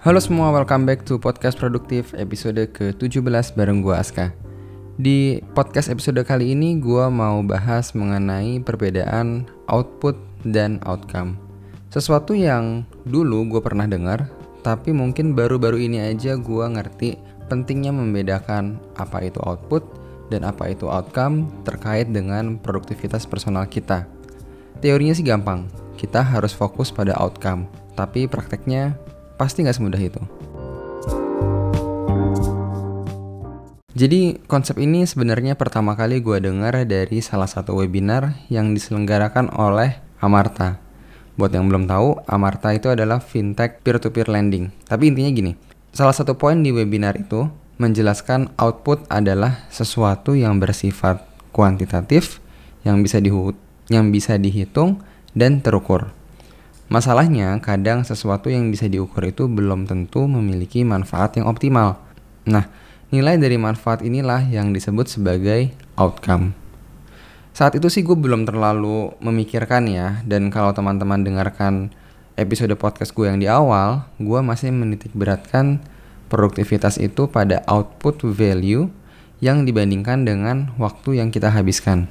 Halo semua, welcome back to Podcast Produktif episode ke-17 bareng gua Aska. Di podcast episode kali ini gua mau bahas mengenai perbedaan output dan outcome. Sesuatu yang dulu gue pernah dengar, tapi mungkin baru-baru ini aja gua ngerti pentingnya membedakan apa itu output dan apa itu outcome terkait dengan produktivitas personal kita. Teorinya sih gampang, kita harus fokus pada outcome, tapi prakteknya pasti nggak semudah itu. Jadi konsep ini sebenarnya pertama kali gue dengar dari salah satu webinar yang diselenggarakan oleh Amarta. Buat yang belum tahu, Amarta itu adalah fintech peer-to-peer lending. Tapi intinya gini, salah satu poin di webinar itu menjelaskan output adalah sesuatu yang bersifat kuantitatif yang bisa dihu yang bisa dihitung dan terukur. Masalahnya, kadang sesuatu yang bisa diukur itu belum tentu memiliki manfaat yang optimal. Nah, nilai dari manfaat inilah yang disebut sebagai outcome. Saat itu sih gue belum terlalu memikirkan ya, dan kalau teman-teman dengarkan episode podcast gue yang di awal, gue masih menitik beratkan produktivitas itu pada output value yang dibandingkan dengan waktu yang kita habiskan.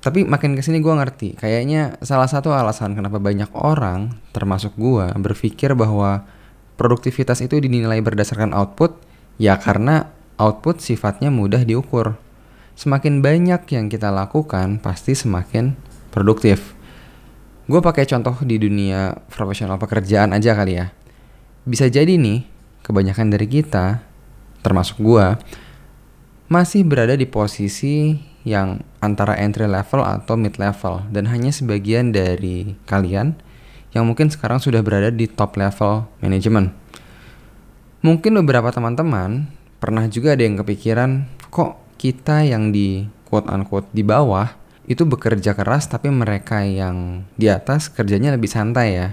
Tapi makin ke sini gue ngerti, kayaknya salah satu alasan kenapa banyak orang, termasuk gue, berpikir bahwa produktivitas itu dinilai berdasarkan output, ya karena output sifatnya mudah diukur. Semakin banyak yang kita lakukan, pasti semakin produktif. Gue pakai contoh di dunia profesional pekerjaan aja kali ya. Bisa jadi nih, kebanyakan dari kita, termasuk gue, masih berada di posisi yang antara entry level atau mid level dan hanya sebagian dari kalian yang mungkin sekarang sudah berada di top level manajemen. Mungkin beberapa teman-teman pernah juga ada yang kepikiran kok kita yang di quote unquote di bawah itu bekerja keras tapi mereka yang di atas kerjanya lebih santai ya.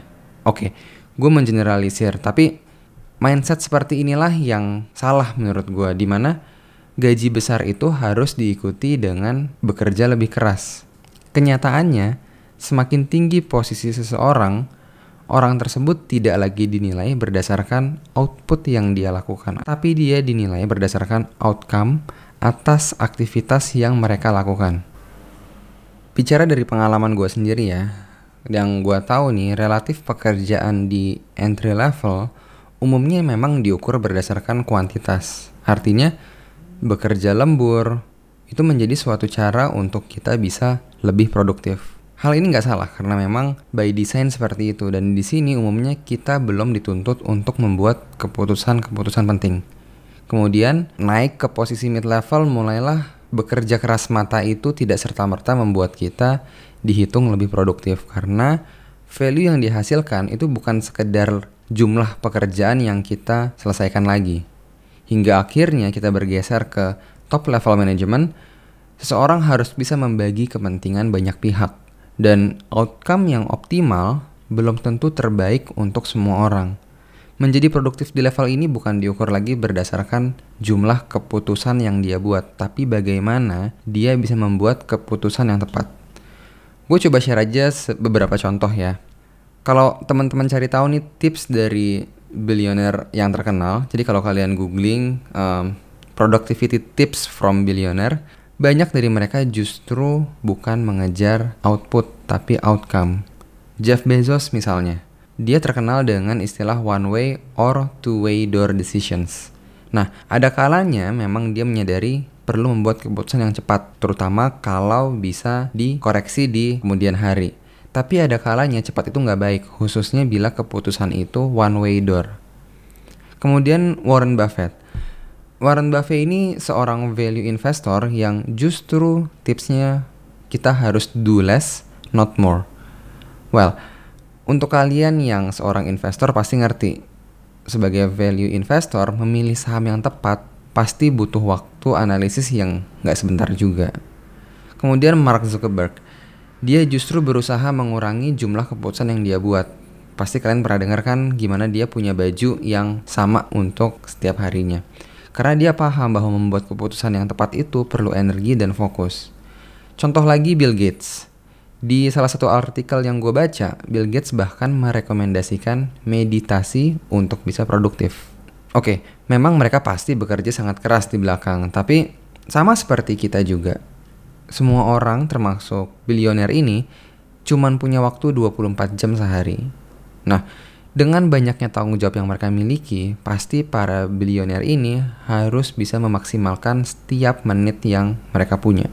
Oke, gue mengeneralisir tapi mindset seperti inilah yang salah menurut gue di mana gaji besar itu harus diikuti dengan bekerja lebih keras. Kenyataannya, semakin tinggi posisi seseorang, orang tersebut tidak lagi dinilai berdasarkan output yang dia lakukan, tapi dia dinilai berdasarkan outcome atas aktivitas yang mereka lakukan. Bicara dari pengalaman gue sendiri ya, yang gue tahu nih relatif pekerjaan di entry level umumnya memang diukur berdasarkan kuantitas. Artinya, bekerja lembur, itu menjadi suatu cara untuk kita bisa lebih produktif. Hal ini nggak salah karena memang by design seperti itu dan di sini umumnya kita belum dituntut untuk membuat keputusan-keputusan penting. Kemudian naik ke posisi mid level mulailah bekerja keras mata itu tidak serta-merta membuat kita dihitung lebih produktif karena value yang dihasilkan itu bukan sekedar jumlah pekerjaan yang kita selesaikan lagi, hingga akhirnya kita bergeser ke top level manajemen, seseorang harus bisa membagi kepentingan banyak pihak. Dan outcome yang optimal belum tentu terbaik untuk semua orang. Menjadi produktif di level ini bukan diukur lagi berdasarkan jumlah keputusan yang dia buat, tapi bagaimana dia bisa membuat keputusan yang tepat. Gue coba share aja beberapa contoh ya. Kalau teman-teman cari tahu nih tips dari billionaire yang terkenal. Jadi kalau kalian googling um, productivity tips from billionaire, banyak dari mereka justru bukan mengejar output tapi outcome. Jeff Bezos misalnya, dia terkenal dengan istilah one way or two way door decisions. Nah, ada kalanya memang dia menyadari perlu membuat keputusan yang cepat, terutama kalau bisa dikoreksi di kemudian hari. Tapi ada kalanya cepat itu nggak baik, khususnya bila keputusan itu one way door. Kemudian Warren Buffett. Warren Buffett ini seorang value investor yang justru tipsnya kita harus do less, not more. Well, untuk kalian yang seorang investor pasti ngerti, sebagai value investor memilih saham yang tepat pasti butuh waktu analisis yang nggak sebentar juga. Kemudian Mark Zuckerberg, dia justru berusaha mengurangi jumlah keputusan yang dia buat. Pasti kalian pernah dengar kan gimana dia punya baju yang sama untuk setiap harinya. Karena dia paham bahwa membuat keputusan yang tepat itu perlu energi dan fokus. Contoh lagi Bill Gates. Di salah satu artikel yang gue baca, Bill Gates bahkan merekomendasikan meditasi untuk bisa produktif. Oke, memang mereka pasti bekerja sangat keras di belakang, tapi sama seperti kita juga. Semua orang termasuk bilioner ini cuman punya waktu 24 jam sehari. Nah, dengan banyaknya tanggung jawab yang mereka miliki, pasti para bilioner ini harus bisa memaksimalkan setiap menit yang mereka punya.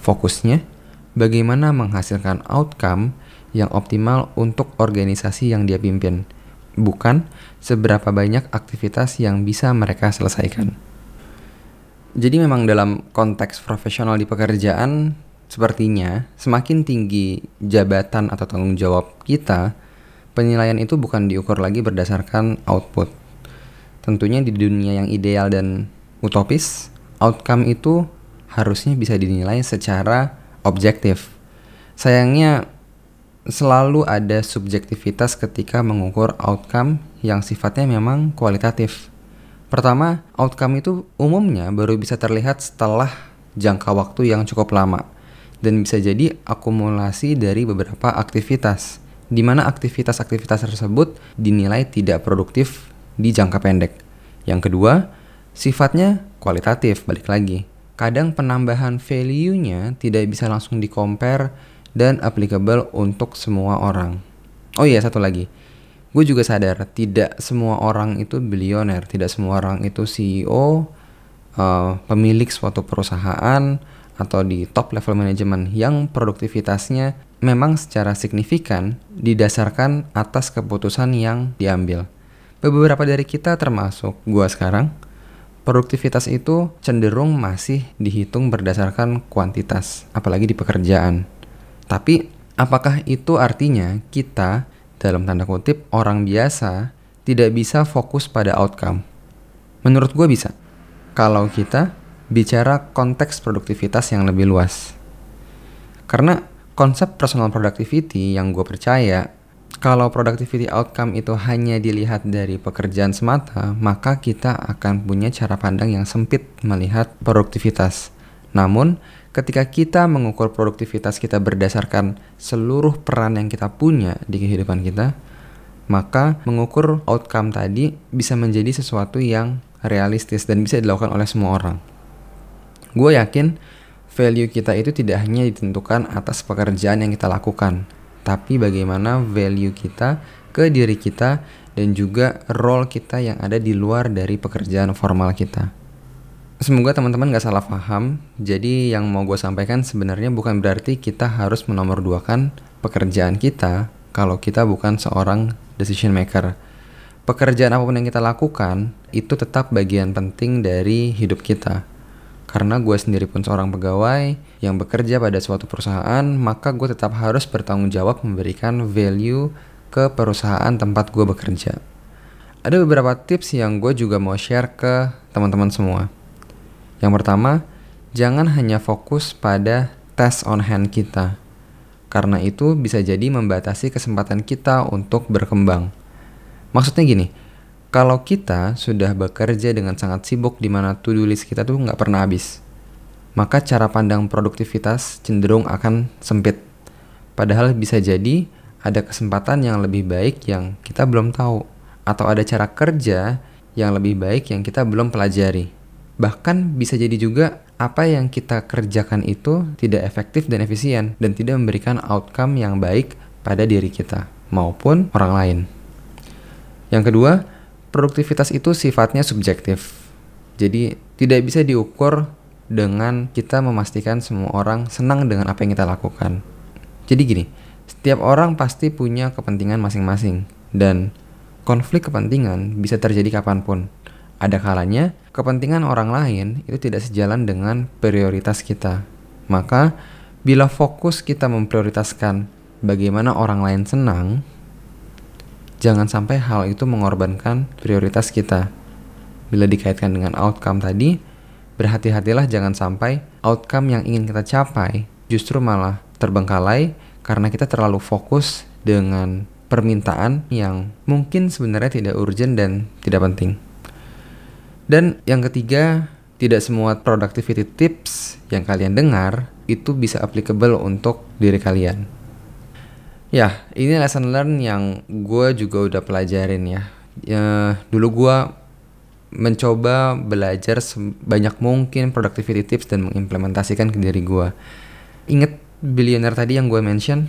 Fokusnya bagaimana menghasilkan outcome yang optimal untuk organisasi yang dia pimpin, bukan seberapa banyak aktivitas yang bisa mereka selesaikan. Jadi memang dalam konteks profesional di pekerjaan, sepertinya semakin tinggi jabatan atau tanggung jawab kita, penilaian itu bukan diukur lagi berdasarkan output. Tentunya di dunia yang ideal dan utopis, outcome itu harusnya bisa dinilai secara objektif. Sayangnya selalu ada subjektivitas ketika mengukur outcome yang sifatnya memang kualitatif. Pertama, outcome itu umumnya baru bisa terlihat setelah jangka waktu yang cukup lama dan bisa jadi akumulasi dari beberapa aktivitas di mana aktivitas-aktivitas tersebut dinilai tidak produktif di jangka pendek. Yang kedua, sifatnya kualitatif, balik lagi kadang penambahan value-nya tidak bisa langsung di compare dan applicable untuk semua orang. Oh iya, satu lagi. Gue juga sadar tidak semua orang itu bilioner, tidak semua orang itu CEO, uh, eh, pemilik suatu perusahaan atau di top level manajemen yang produktivitasnya memang secara signifikan didasarkan atas keputusan yang diambil. Beberapa dari kita termasuk gue sekarang produktivitas itu cenderung masih dihitung berdasarkan kuantitas, apalagi di pekerjaan. Tapi, apakah itu artinya kita, dalam tanda kutip, orang biasa tidak bisa fokus pada outcome? Menurut gue bisa. Kalau kita bicara konteks produktivitas yang lebih luas. Karena konsep personal productivity yang gue percaya kalau productivity outcome itu hanya dilihat dari pekerjaan semata, maka kita akan punya cara pandang yang sempit melihat produktivitas. Namun, ketika kita mengukur produktivitas kita berdasarkan seluruh peran yang kita punya di kehidupan kita, maka mengukur outcome tadi bisa menjadi sesuatu yang realistis dan bisa dilakukan oleh semua orang. Gue yakin value kita itu tidak hanya ditentukan atas pekerjaan yang kita lakukan, tapi bagaimana value kita ke diri kita dan juga role kita yang ada di luar dari pekerjaan formal kita. Semoga teman-teman gak salah paham. Jadi yang mau gue sampaikan sebenarnya bukan berarti kita harus menomorduakan pekerjaan kita kalau kita bukan seorang decision maker. Pekerjaan apa pun yang kita lakukan itu tetap bagian penting dari hidup kita karena gue sendiri pun seorang pegawai yang bekerja pada suatu perusahaan, maka gue tetap harus bertanggung jawab memberikan value ke perusahaan tempat gue bekerja. Ada beberapa tips yang gue juga mau share ke teman-teman semua. Yang pertama, jangan hanya fokus pada test on hand kita. Karena itu bisa jadi membatasi kesempatan kita untuk berkembang. Maksudnya gini, kalau kita sudah bekerja dengan sangat sibuk di mana to-do list kita tuh nggak pernah habis, maka cara pandang produktivitas cenderung akan sempit. Padahal bisa jadi ada kesempatan yang lebih baik yang kita belum tahu, atau ada cara kerja yang lebih baik yang kita belum pelajari. Bahkan bisa jadi juga apa yang kita kerjakan itu tidak efektif dan efisien dan tidak memberikan outcome yang baik pada diri kita maupun orang lain. Yang kedua, produktivitas itu sifatnya subjektif. Jadi tidak bisa diukur dengan kita memastikan semua orang senang dengan apa yang kita lakukan. Jadi gini, setiap orang pasti punya kepentingan masing-masing dan konflik kepentingan bisa terjadi kapan pun. Ada kalanya kepentingan orang lain itu tidak sejalan dengan prioritas kita. Maka bila fokus kita memprioritaskan bagaimana orang lain senang, jangan sampai hal itu mengorbankan prioritas kita. Bila dikaitkan dengan outcome tadi, berhati-hatilah jangan sampai outcome yang ingin kita capai justru malah terbengkalai karena kita terlalu fokus dengan permintaan yang mungkin sebenarnya tidak urgent dan tidak penting. Dan yang ketiga, tidak semua productivity tips yang kalian dengar itu bisa applicable untuk diri kalian. Ya, ini lesson learn yang gue juga udah pelajarin ya. ya dulu gue mencoba belajar sebanyak mungkin productivity tips dan mengimplementasikan ke diri gue. Ingat billionaire tadi yang gue mention?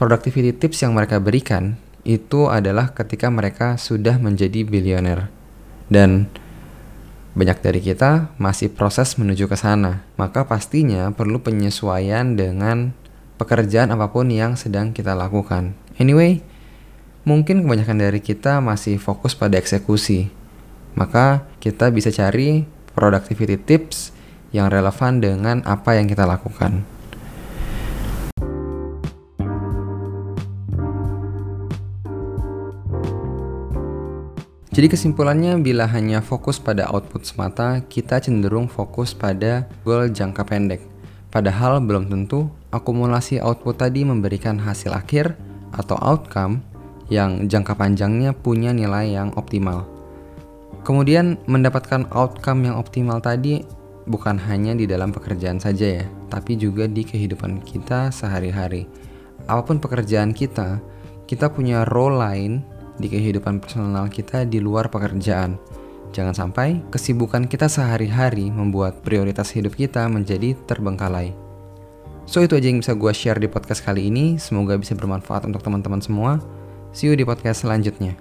Productivity tips yang mereka berikan itu adalah ketika mereka sudah menjadi billionaire. Dan banyak dari kita masih proses menuju ke sana, maka pastinya perlu penyesuaian dengan pekerjaan apa pun yang sedang kita lakukan. Anyway, mungkin kebanyakan dari kita masih fokus pada eksekusi, maka kita bisa cari productivity tips yang relevan dengan apa yang kita lakukan. Jadi kesimpulannya bila hanya fokus pada output semata, kita cenderung fokus pada goal jangka pendek. Padahal belum tentu akumulasi output tadi memberikan hasil akhir atau outcome yang jangka panjangnya punya nilai yang optimal. Kemudian mendapatkan outcome yang optimal tadi bukan hanya di dalam pekerjaan saja ya, tapi juga di kehidupan kita sehari-hari. Apa pun pekerjaan kita, kita punya role lain di kehidupan personal kita di luar pekerjaan. Jangan sampai kesibukan kita sehari-hari membuat prioritas hidup kita menjadi terbengkalai. So itu aja yang bisa gue share di podcast kali ini. Semoga bisa bermanfaat untuk teman-teman semua. See you di podcast selanjutnya.